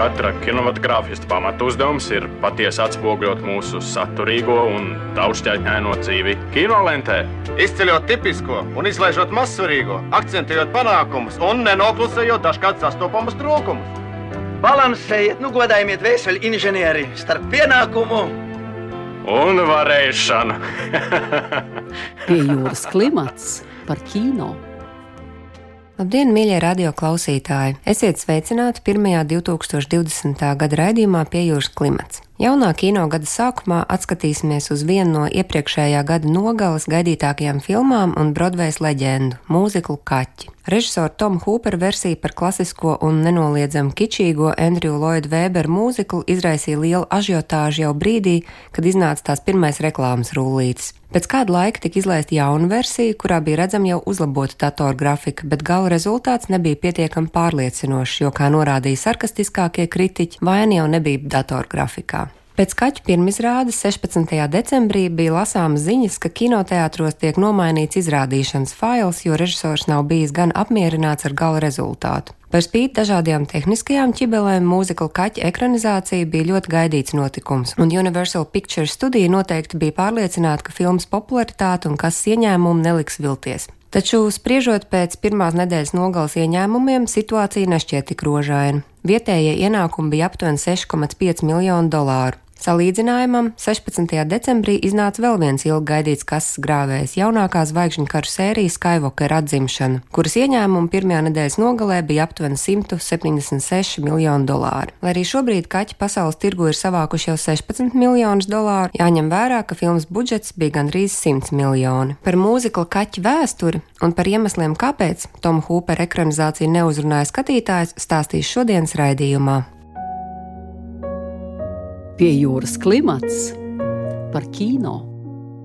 Katra kinematogrāfista pamatuzdevums ir patiesi atspoguļot mūsu saturīgo un daudzšķaitņaino dzīvi kinolentē. Izceļot tipisko un izlaižot mazsvarīgo, akcentējot panākumus un nenoklusējot dažkārt sastopamus trūkumus. Balansējiet, nu godājiet vēseli inženieri starp pienākumu un varēšanu. Pie jūras klimats par kino. Labdien, mīļie radio klausītāji! Esiet sveicināti pirmajā 2020. gada raidījumā Pie jūras klimats. Jaunā kino gada sākumā atskatīsimies uz vienu no iepriekšējā gada nogales gaidītākajām filmām un Broadway leģendu - mūziklu Kaķi. Režisora Toma Hūpera versija par klasisko un nenoliedzami kičīgo Andrew Lloyd Webber mūziklu izraisīja lielu ažiotāžu jau brīdī, kad iznāca tās pirmais reklāmas rullītes. Pēc kāda laika tika izlaista jauna versija, kurā bija redzama jau uzlabota datora grafika, bet gala rezultāts nebija pietiekami pārliecinošs, jo, kā norādīja sarkastiskākie kritiķi, vaina jau nebija datora grafikā. Pēc kaķa pirmizrādes 16. decembrī bija lasāmas ziņas, ka kinoteātros tiek nomainīts izrādīšanas fails, jo režisors nav bijis gan apmierināts ar gala rezultātu. Par spīti dažādajām tehniskajām ķibelēm mūzikla kaķa ekranizācija bija ļoti gaidīts notikums, un Universal Pictures studija noteikti bija pārliecināta, ka filmas popularitāte un kas ieņēmumi neliks vilties. Taču, spriežot pēc pirmās nedēļas nogales ieņēmumiem, situācija nešķiet tik rožaina. Vietējie ienākumi bija aptuveni 6,5 miljonu dolāru. Salīdzinājumam 16. decembrī iznāca vēl viens ilgi gaidīts kases grāvējs - jaunākā zvaigžņu karu sērija Skywalker atzimšana, kuras ieņēmumi pirmajā nedēļas nogalē bija aptuveni 176 miljoni dolāru. Lai arī šobrīd kaķi pasaules tirgu ir savākuši jau 16 miljonus dolāru, jāņem vērā, ka filmas budžets bija gandrīz 100 miljoni. Par mūzikla kaķu vēsturi un par iemesliem, kāpēc Toma Hūpera ekranizācija neuzrunāja skatītājus, stāstīs šodienas raidījumā pie jūras klimats par kino.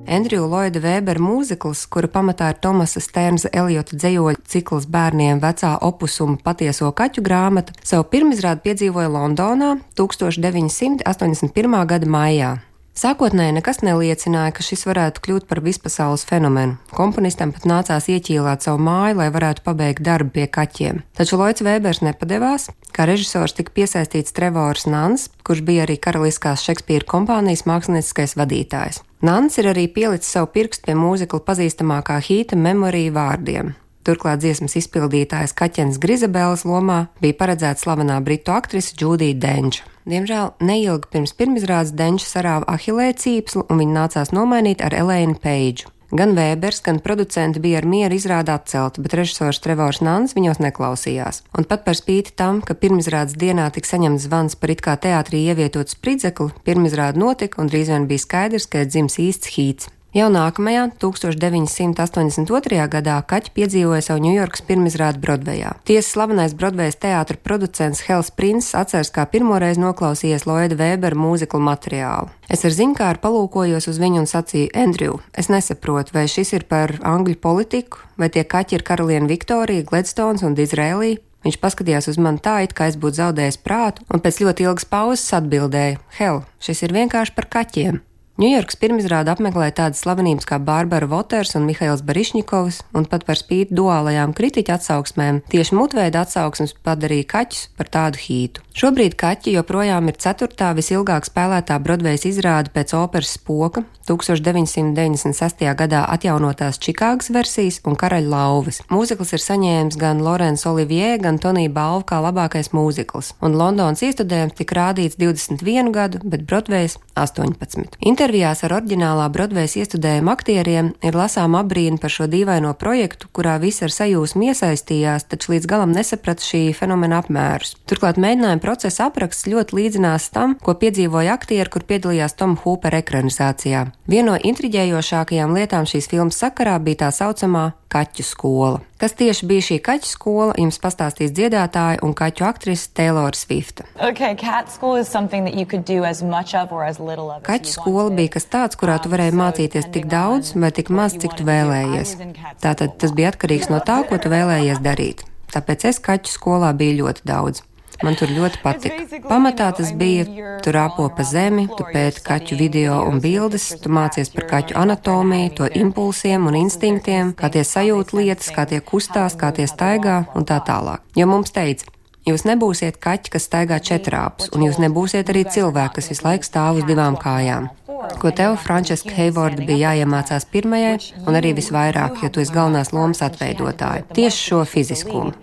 Andriju Lloyda Vēbera mūzikls, kura pamatā ir Tomasa Stērnza Eliota dzējoļu cikls bērniem vecā opusuma patieso kaķu grāmata, savu pirmizrādi piedzīvoja Londonā 1981. gada maijā. Sākotnēji nekas neliecināja, ka šis varētu kļūt par vispasaules fenomenu. Komponistam pat nācās ieķīlāt savu māju, lai varētu pabeigt darbu pie kaķiem. Taču Lloyds Vēbers nepadevās. Kā režisors tika piesaistīts Trevors Nans, kurš bija arī Karaliskās Šekspīra kompānijas mākslinieckais vadītājs. Nans ir arī pielicis savu pirkstu pie mūzikla pazīstamākā hīta memorija vārdiem. Turklāt dziesmas izpildītājas Kaķens Grizabēlas lomā bija paredzēta slavenā britu aktrise Džudija Denča. Diemžēl neilgi pirms pirmizrādes Denča sarāva ahilē cīpslu un viņu nācās nomainīt ar Elēnu Peidžu. Gan Vēbers, gan producenti bija ar mieru izrādāt celtu, bet režisors Trevors Nāns viņos neklausījās. Un pat par spīti tam, ka pirmizrādes dienā tika saņemts zvans par it kā teātrī ievietotu spridzekli, pirmizrāde notika un drīz vien bija skaidrs, ka ir dzims īsts hīts. Jau nākamajā, 1982. gadā, Kaķi piedzīvoja savu Ņujorkas pirmizrādi Brodvejā. Tiesa slavenais Brodvejas teātra producents Hels Prince atceras, kā pirmoreiz noklausījies Lloyda Vēbera mūziklu materiālu. Es ar ziņkāru palūkojos uz viņu un sacīju, Andrew, es nesaprotu, vai šis ir par angļu politiku, vai tie kaķi ir karaliene Viktorija, Gledstones un Dizrēlī. Viņš paskatījās uz mani tā, it kā es būtu zaudējis prātu, un pēc ļoti ilgas pauzes atbildēja: Hel, šis ir vienkārši par kaķiem. Ņujorkas pirmizrāde apmeklēja tādas slavenības kā Bārbara Voters un Mihails Barišņikovs, un pat par spīti duālajām kritiķa atsauksmēm, tieši mutveida atsauksmes padarīja kaķus par tādu hītu. Šobrīd kaķi joprojām ir ceturtā visilgāk spēlētā Brodvejas izrāde pēc operas spoka, 1996. gadā atjaunotās Čikāgas versijas un Karaļa lauvas. Mūzikls ir saņēmis gan Lorenz Olivier, gan Tonija Balvu kā labākais mūzikls, un Londonas iestudējums tika rādīts 21 gadu, bet Brodvejas 18. Intervijās ar oriģinālā Brodvejas iestudējuma aktieriem ir lasām apbrīna par šo dīvaino projektu, kurā visi ar sajūsmu iesaistījās, taču līdz galam nesaprata šī fenomena apmērus. Turklāt mēģinājuma procesa apraksts ļoti līdzinās tam, ko piedzīvoja aktieri, kur piedalījās Tom Hooper ekranizācijā. Viena no intriģējošākajām lietām šīs filmas sakarā bija tā saucamā kaķu skola. Kas tieši bija šī kaķu skola, jums pastāstīs dziedātāja un kaķu aktrise Taylor Swifta. Okay, kaķu skola bija kas tāds, kurā tu varēji mācīties tik daudz vai tik maz, cik tu vēlējies. Tātad tas bija atkarīgs no tā, ko tu vēlējies darīt. Tāpēc es kaķu skolā biju ļoti daudz. Man tur ļoti patika. Pamatā tas bija, tu rāpo pa zemi, tu pēti kaķu video un bildes, tu mācies par kaķu anatomiju, to impulsiem un instinktiem, kā tie sajūt lietas, kā tie kustās, kā tie staigā un tā tālāk. Jo mums teica, Jūs nebūsiet kaķi, kas staigā četrāpus, un jūs nebūsiet arī cilvēki, kas visu laiku stāv uz divām kājām. Ko tev, Frančiska Heivorda, bija jāiemācās pirmajai, un arī visvairāk, jo tu esi galvenās lomas atveidotāja. Tieši šo fiziskumu.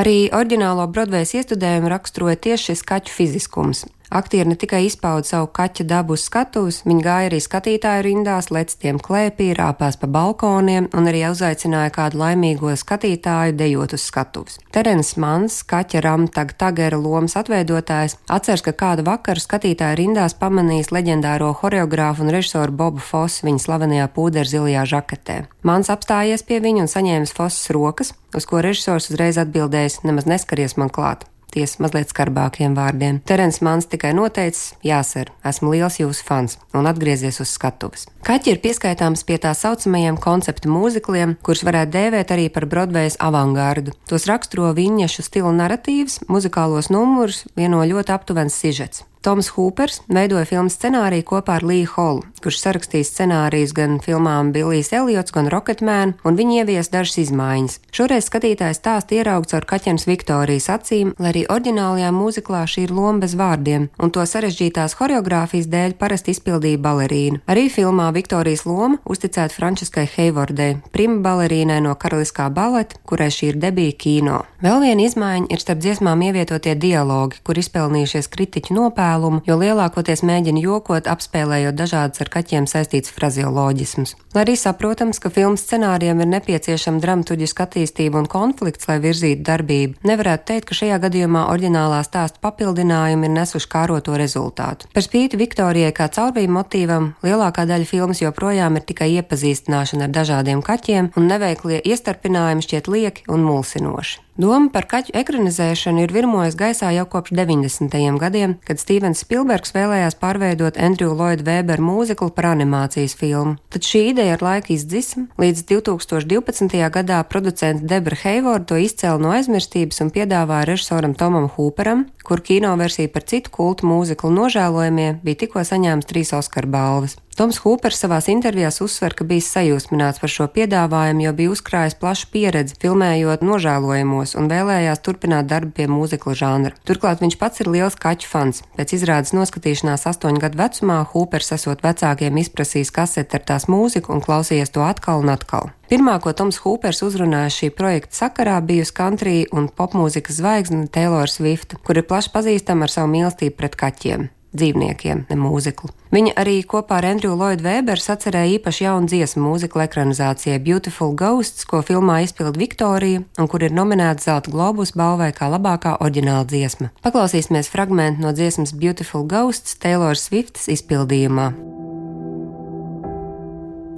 Arī oriģinālo Broadway iestudējumu raksturoja tieši šis kaķu fiziskums. Aktieri ne tikai izpauda savu kaķa dabu uz skatuves, viņi gāja arī skatītāju rindās, lec tiem klēpī, rāpās pa balkoniem un arī uzaicināja kādu laimīgo skatītāju dejot uz skatuves. Terens Mans, kaķa Ramtag Tagera lomas atveidotājs, atceras, ka kādu vakaru skatītāju rindās pamanījis leģendāro horeogrāfu un režisoru Bobu Fosu viņa slavenajā pūderzilajā žaketē. Mans apstājies pie viņa un saņēmis Fosas rokas, uz ko režisors uzreiz atbildējis: Nemaz neskaries man klāt tiesa mazliet skarbākiem vārdiem. Terens Mans tikai noteicis, jāsar, esmu liels jūsu fans un atgriezies uz skatuves. Kaķi ir pieskaitāms pie tā saucamajiem konceptu mūzikliem, kurus varētu dēvēt arī par Broadway's avangārdu. Tos raksturo viņiešu stila narratīvs, muzikālos numurus, vieno ļoti aptuvens sižets. Toms Hūpers veidoja filmas scenāriju kopā ar Līju Holu, kurš sarakstījis scenārijus gan filmām Billijs Eliots, gan Rocketman, un viņi ievies dažas izmaiņas. Šoreiz skatītājs stāst ieraugts ar kaķenes Viktorijas acīm, lai arī oriģinālajā mūziklā šī ir loma bez vārdiem, un to sarežģītās horeogrāfijas dēļ parasti izpildīja balerīna. Arī filmā Viktorijas loma uzticēta Frančiskai Heivordai, prima balerīnai no Karaliskā baleta, kurai šī ir debija kino. Vēl viena izmaiņa ir starp dziesmām ievietotie dialogi, kur izpelnījušies kritiķu nopērni attēlumu, jo lielākoties mēģina jokot, apspēlējot dažādas ar kaķiem saistītas frazioloģismus. Lai arī saprotams, ka filmas scenārijam ir nepieciešama dramaturgiska attīstība un konflikts, lai virzītu darbību, nevarētu teikt, ka šajā gadījumā oriģinālā stāsta papildinājumi ir nesuši kāroto rezultātu. Par spīti Viktorijai kā caurvīju motīvam, lielākā daļa filmas joprojām ir tikai iepazīstināšana ar dažādiem kaķiem, un neveiklie iestarpinājumi šķiet lieki un mulsinoši. Doma par kaķu ekranizēšanu ir virmojas gaisā jau kopš 90. gadiem, kad Stevens Spilbergs vēlējās pārveidot Andrew Lloyd Webber mūziklu par animācijas filmu. Tad šī ideja ar laiku izdzisa, līdz 2012. gadā producents Debra Heivorda to izcēla no aizmirstības un piedāvāja režisoram Tomam Hooperam, kur kino versija par citu kultu mūziklu nožēlojumie bija tikko saņēmis trīs Oskar balvas. Toms Hūpers savās intervijās uzsver, ka bijis sajūsmināts par šo piedāvājumu, jo bija uzkrājis plašu pieredzi filmējot nožēlojamos un vēlējās turpināt darbu pie mūzikla žanra. Turklāt viņš pats ir liels kaķu fans. Pēc izrādes noskatīšanās astoņu gadu vecumā Hūpers esot vecākiem izprasījis kaseti ar tās mūziku un klausījies to atkal un atkal. Pirmā, ko Toms Hūpers uzrunāja šī projekta sakarā, bijusi country un popmūzikas zvaigzne Taylor Swift, kur ir plaši pazīstama ar savu mīlestību pret kaķiem dzīvniekiem, ne mūziklu. Viņa arī kopā ar Andrew Lloyd Webber sacerēja īpaši jaunu dziesmu mūziklu ekranizācijai Beautiful Ghosts, ko filmā izpild Viktorija un kur ir nominēta Zelta globus balvai kā labākā oriģināla dziesma. Paklausīsimies fragment no dziesmas Beautiful Ghosts Taylor Swifts izpildījumā.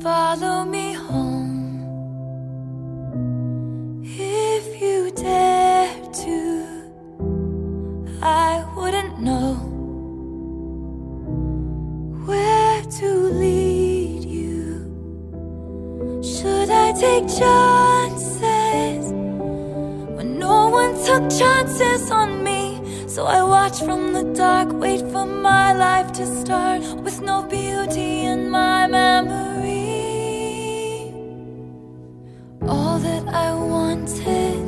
Follow me took chances on me? So I watch from the dark, wait for my life to start with no beauty in my memory. All that I wanted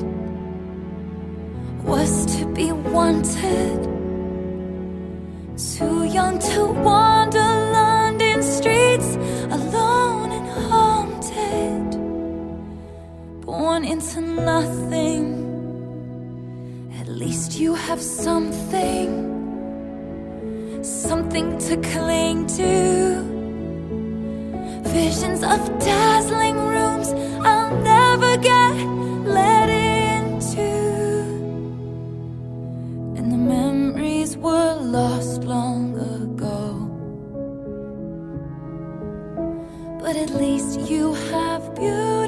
was to be wanted. Too young to wander to cling to. Visions of dazzling rooms I'll never get let into, and the memories were lost long ago. but at least you have beautiful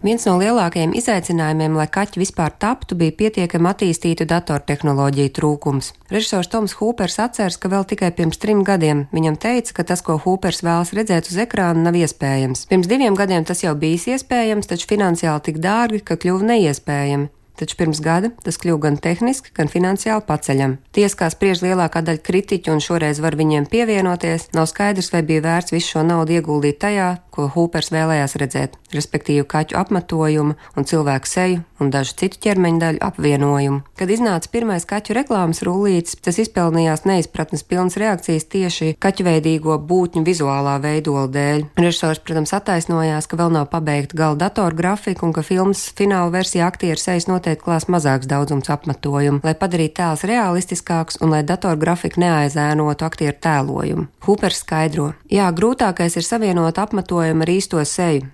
Viens no lielākajiem izaicinājumiem, lai kaķi vispār taptu, bija pietiekami attīstītu datortehnoloģiju trūkums. Režisors Toms Hūpers atceras, ka vēl tikai pirms trim gadiem viņam teica, ka tas, ko Hūpers vēlas redzēt uz ekrāna, nav iespējams. Pirms diviem gadiem tas jau bijis iespējams, taču finansiāli tik dārgi, ka kļuva neiespējami taču pirms gada tas kļuva gan tehniski, gan finansiāli paceļam. Ties, kā spriež lielākā daļa kritiķu un šoreiz var viņiem pievienoties, nav skaidrs, vai bija vērts visu šo naudu ieguldīt tajā, ko Hūpers vēlējās redzēt, respektīvi kaķu apmetojumu un cilvēku seju un dažu citu ķermeņa daļu apvienojumu. Kad iznāca pirmais kaķu reklāmas rullītis, tas izpelnījās neizpratnes pilnas reakcijas tieši kaķveidīgo būtņu vizuālā veidola dēļ. Režisors, protams, attaisnojās, ka vēl nav pabeigta gala datora grafika un ka filmas fināla versijā aktieru sejas noteikti klās mazāks daudzums apmetojumu, lai padarītu tēls realistiskāks un lai datora grafika neaizēnotu aktieru tēlojumu. Hūpers skaidro: Jā, grūtākais ir savienot apmetojumu ar īsto seju.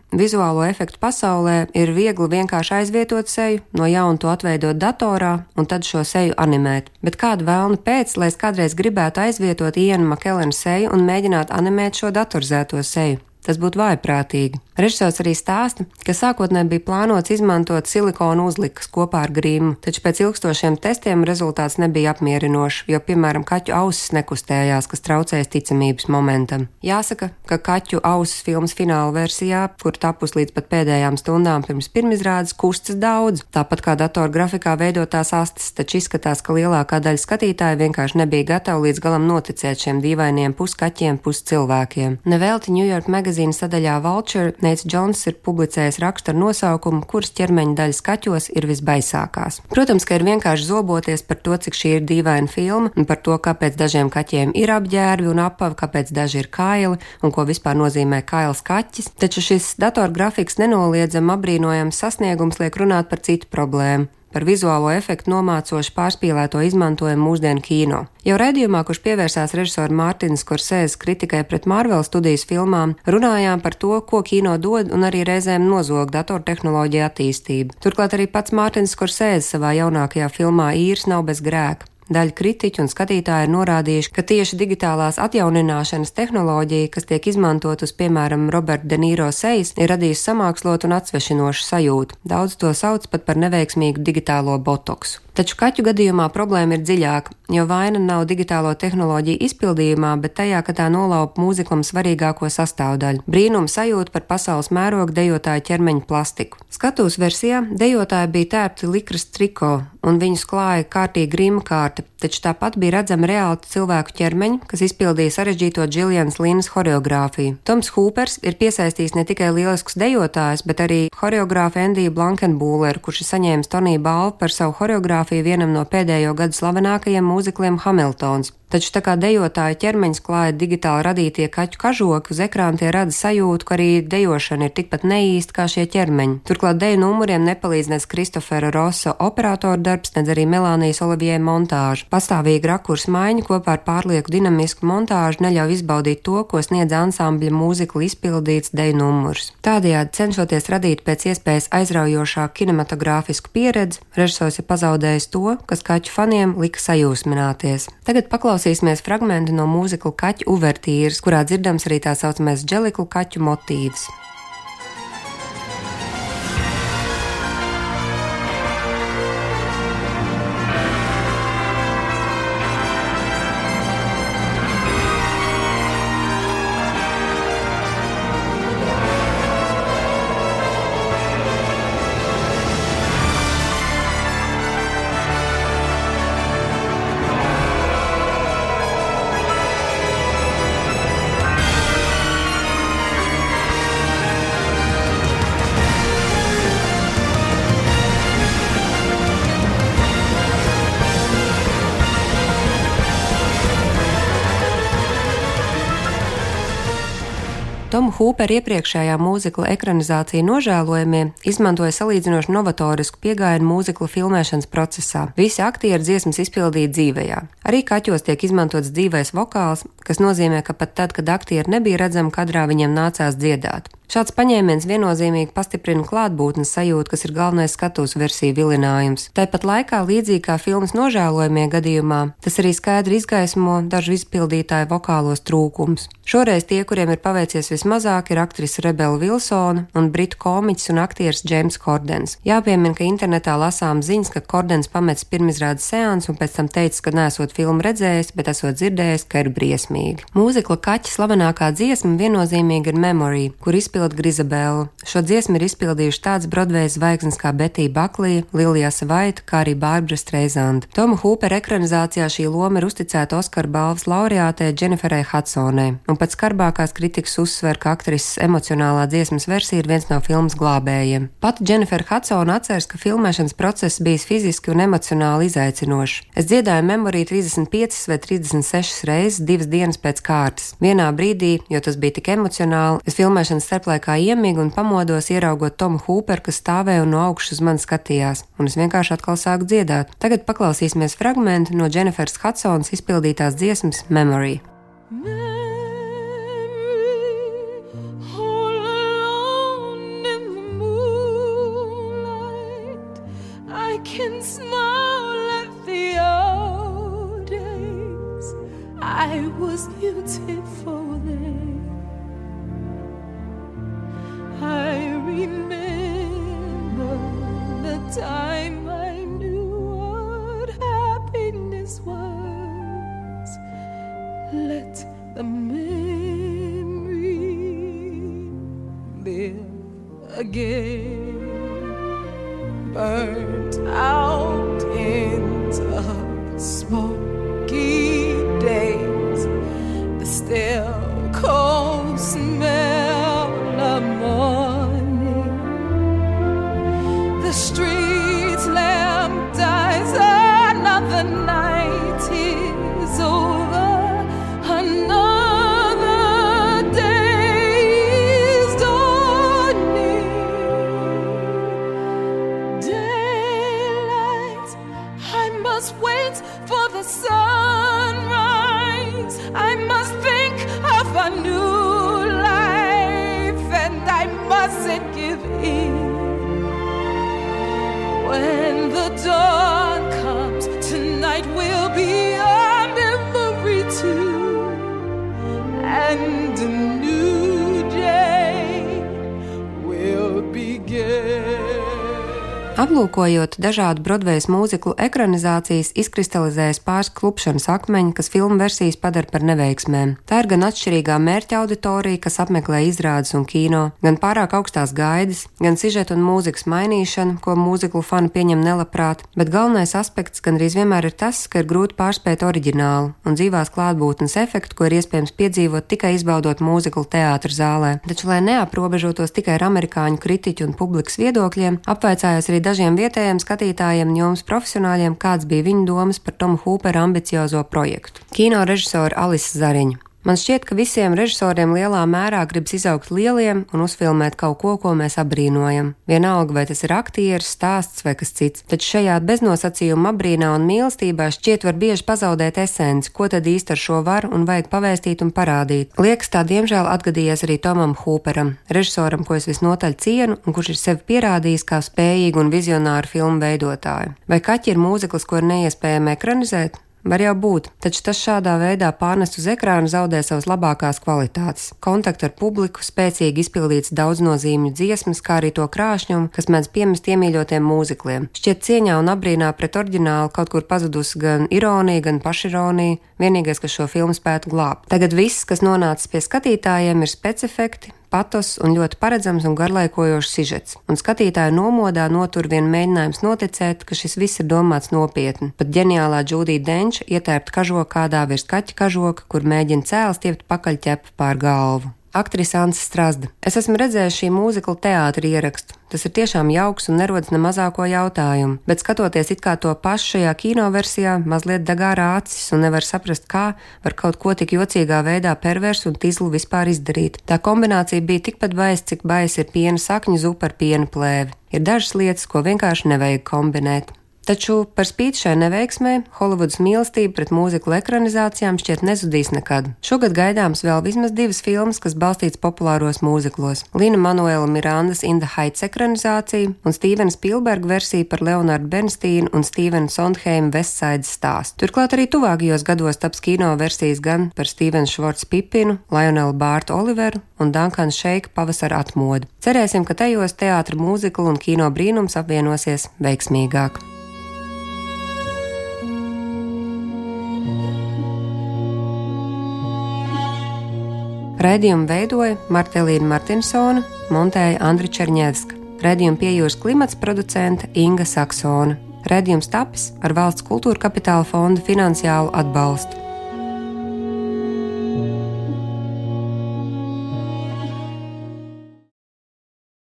Vizuālo efektu pasaulē ir viegli vienkārši aizvietot seju, no jauna to atveidot datorā un tad šo seju animēt. Bet kādu vēlnu pēc, lai es kādreiz gribētu aizvietot Ienu Makelena seju un mēģināt animēt šo datorizēto seju? Tas būtu vājprātīgi. Režisors arī stāsta, ka sākotnēji bija plānots izmantot silikonu uzlikas kopā ar grīmu, taču pēc ilgstošiem testiem rezultāts nebija apmierinošs, jo, piemēram, kaķu ausis nekustējās, kas traucēja ticamības momentam. Jāsaka, ka kaķu ausis filmas fināla versijā, kur tapus līdz pat pēdējām stundām pirms pirmizrādes, kustas daudz, tāpat kā datora grafikā veidotās astes, taču izskatās, ka lielākā daļa skatītāju vienkārši nebija gatava līdz galam noticēt šiem dīvainiem puskaķiem, puscilvēkiem. Nevelti New York magazīna sadaļā Vulture Neits Džons ir publicējis rakstu ar nosaukumu, kuras ķermeņa daļas kaķos ir visbaisākās. Protams, ka ir vienkārši zoboties par to, cik šī ir dīvaina filma un par to, kāpēc dažiem kaķiem ir apģērbi un apavi, kāpēc daži ir kaili un ko vispār nozīmē kails kaķis. Taču šis datorgrafiks nenoliedzami apbrīnojams sasniegums liek runāt par citu problēmu par vizuālo efektu nomācoši pārspīlēto izmantojumu mūsdienu kino. Jau redzījumā, kurš pievērsās režisora Mārtiņas Korsēzes kritikai pret Marvel studijas filmām, runājām par to, ko kino dod un arī reizēm nozog datortehnoloģija attīstību. Turklāt arī pats Mārtiņas Korsēzes savā jaunākajā filmā īrs nav bez grēka. Daļa kritiķu un skatītāji ir norādījuši, ka tieši digitālās atjaunināšanas tehnoloģija, kas tiek izmantot uz, piemēram, Roberta De Nīro sejas, ir radījusi samākslotu un atsvešinošu sajūtu. Daudz to sauc pat par neveiksmīgu digitālo botoksu. Taču kaķu gadījumā problēma ir dziļāka, jo vaina nav digitālo tehnoloģiju izpildījumā, bet tajā, ka tā nolaupa mūziklam svarīgāko sastāvdaļu - brīnumu sajūtu par pasaules mēroga dejotāju ķermeņa plastiku. Skatūs versijā dejotāji bija tērpti likras triko, un viņus klāja kārtīgi grīma kārta, taču tāpat bija redzama reāli cilvēku ķermeņi, kas izpildīja sarežģīto Džiljanas Līnas horeogrāfiju. Toms Hūpers ir piesaistījis ne tikai lieliskus dejotājus, bet arī horeogrāfu Endiju Blankenbūleru, kurš ir saņēmis Toniju balvu par savu horeogrāfiju vienam no pēdējo gadu slavenākajiem mūzikliem Hamiltons. Taču tā kā dejotāja ķermeņa klāja digitāli radītie kaķu kažoki, uz ekrāna tie rada sajūtu, ka arī dejošana ir tikpat neīsta kā šie ķermeņi. Turklāt deju numuriem nepalīdz nec Kristofera Rosa operatora darbs, nec arī Melānijas Olivijai montāža. Pastāvīga rakurs maiņa kopā ar pārlieku dinamisku montāžu neļauj izbaudīt to, ko sniedz ansambļa mūzikla izpildīts deju numurs. Tādējādi cenšoties radīt pēc iespējas aizraujošāku kinematogrāfisku pieredzi, režisors ir pazaudējis to, kas kaķu faniem lika sajūsmināties. Tagad paklausīsimies Paklausīsimies fragment no mūzikla Kaķu uvertīras, kurā dzirdams arī tā saucamais dželiklu kaķu motīvs. Tomu Hūpera iepriekšējā mūzikla ekranizācija nožēlojumie izmantoja salīdzinoši novatorisku pieejamu mūzikla filmēšanas procesā. Visi aktieri dziesmas izpildīja dzīvējā. Arī kaķos tiek izmantots dzīvais vokāls, kas nozīmē, ka pat tad, kad aktieri nebija redzami kadrā, viņiem nācās dziedāt. Šāds paņēmiens viennozīmīgi pastiprina klātbūtnes sajūtu, kas ir galvenais skatuves versija vilinājums. Tāpat laikā, līdzīgi kā filmas nožēlojamie gadījumā, tas arī skaidri izgaismo dažu izpildītāju vokālos trūkums. Šoreiz tie, kuriem ir paveicies vismazāk, ir aktrise Rebela Vilsona un britu komiķis un aktieris Džeims Kordens. Jāpiemina, ka internetā lasām ziņas, ka Kordens pametis pirmizrādes seansu un pēc tam teica, ka nesot filmu redzējis, bet esot dzirdējis, ka ir briesmīgi. Mūzikla kaķa slavenākā dziesma viennozīmīgi ir Memory, kur izpilda Grizabela. Šo dziesmu ir izpildījuši tāds Broadway zvaigznes kā Betija Baklija, Lilija Savaita, kā arī Bārbara Streizanda. Toma Hūpera ekranizācijā šī loma ir uzticēta Oskara balvas laureātei Dženiferai Hudsonai, un pēc skarbākās kritikas uzsver, ka aktrises emocionālā dziesmas versija ir viens no filmas glābējiem. Pati Dženifera Hudsona atceras, ka filmēšanas process bijis fiziski un emocionāli izaicinošs. Es dziedāju memoriju 35 vai 36 reizes divas dienas pēc kārtas. Vienā brīdī, jo tas bija tik emocionāli, es filmēšanas starp starplaikā iemigu un pamodos, ieraugot Tomu Hooperu, kas stāvēja un no augšas uz mani skatījās, un es vienkārši atkal sāku dziedāt. Tagad paklausīsimies fragment no Dženifers Hudsonas izpildītās dziesmas Memory. Memory. I was beautiful. I remember street. Aplūkojot dažādu Broadvejas mūziklu ekranizācijas, izkristalizējas pāris klupšanas akmeņi, kas filmu versijas padara par neveiksmēm. Tā ir gan atšķirīgā mērķa auditorija, kas apmeklē izrādes un kino, gan pārāk augstās gaidas, gan sižeta un mūzikas mainīšana, ko mūziklu fani pieņem nelabprāt, bet galvenais aspekts gandrīz vienmēr ir tas, ka ir grūti pārspēt oriģinālu un dzīvās klātbūtnes efektu, ko ir iespējams piedzīvot tikai izbaudot mūziklu teātra zālē. Taču, lai neaprobežotos tikai ar amerikāņu kritiķu un publikas viedokļiem, apvaicājos arī dažiem vietējiem skatītājiem un jums profesionāļiem, kāds bija viņu domas par Tomu Hūpera ambiciozo projektu. Kino režisora Alisa Zariņa. Man šķiet, ka visiem režisoriem lielā mērā gribas izaugt lieliem un uzfilmēt kaut ko, ko mēs apbrīnojam. Vienalga, vai tas ir aktieris, stāsts vai kas cits. Taču šajā beznosacījuma apbrīnā un mīlestībā šķiet var bieži pazaudēt esenci, ko tad īsti ar šo var un vajag pavēstīt un parādīt. Liekas, tā diemžēl atgadījies arī Tomam Hūperam, režisoram, ko es visnotaļ cienu un kurš ir sevi pierādījis kā spējīgu un vizionāru filmu veidotāju. Vai kaķi ir mūzikls, ko ir neiespējami ekranizēt? Var jau būt, taču tas šādā veidā pārnest uz ekrānu zaudē savas labākās kvalitātes. Kontaktu ar publiku, spēcīgi izpildīts daudznozīmju dziesmas, kā arī to krāšņumu, kas mēdz piemest iemīļotiem mūzikliem. Šķiet cieņā un apbrīnā pret oriģinālu kaut kur pazudusi gan ironija, gan pašironija, vienīgais, kas šo filmu spētu glābt. Tagad viss, kas nonācis pie skatītājiem, ir specifekti, patos un ļoti paredzams un garlaikojošs sižets, un skatītāju nomodā notur vien mēģinājums noticēt, ka šis viss ir domāts nopietni. Pat ģeniālā Džūdija Denča ietērpt kažoku kādā virs kaķa kažoka, kur mēģina cēlus tiept pakaļķepu pār galvu aktrise Anse Strasda. Es esmu redzējis šī mūzikla teātra ierakstu. Tas ir tiešām jauks un nerodas ne mazāko jautājumu, bet skatoties it kā to pašu šajā kino versijā, mazliet degārā acis un nevar saprast, kā var kaut ko tik jocīgā veidā perversu un tizlu vispār izdarīt. Tā kombinācija bija tikpat baisa, cik baisa ir piena sakņu zupa ar piena plēvi. Ir dažas lietas, ko vienkārši nevajag kombinēt. Taču par spīti šai neveiksmē Holivudas mīlestība pret mūziklu ekranizācijām šķiet nezudīs nekad. Šogad gaidāms vēl vismaz divas filmas, kas balstīts populāros mūziklos - Lina Manuela Mirandas In the Heights ekranizācija un Stevena Spielberga versija par Leonardu Bernsteinu un Stevena Sondheima Vestsaidas stāstu. Turklāt arī tuvākajos gados taps kino versijas gan par Stevenu Švorts Pipinu, Lionelu Bārtu Oliveru un Dankanu Šeiku pavasara atmodu. Cerēsim, ka tajos teātra mūzikla un kino brīnums apvienosies veiksmīgāk. Raidījumu veidoja Martelīna Martinsona, montēja Andri Černievska. Raidījumu piejūras klimats producente Inga Saksona. Raidījums tapis ar valsts kultūra kapitāla fonda finansiālu atbalstu.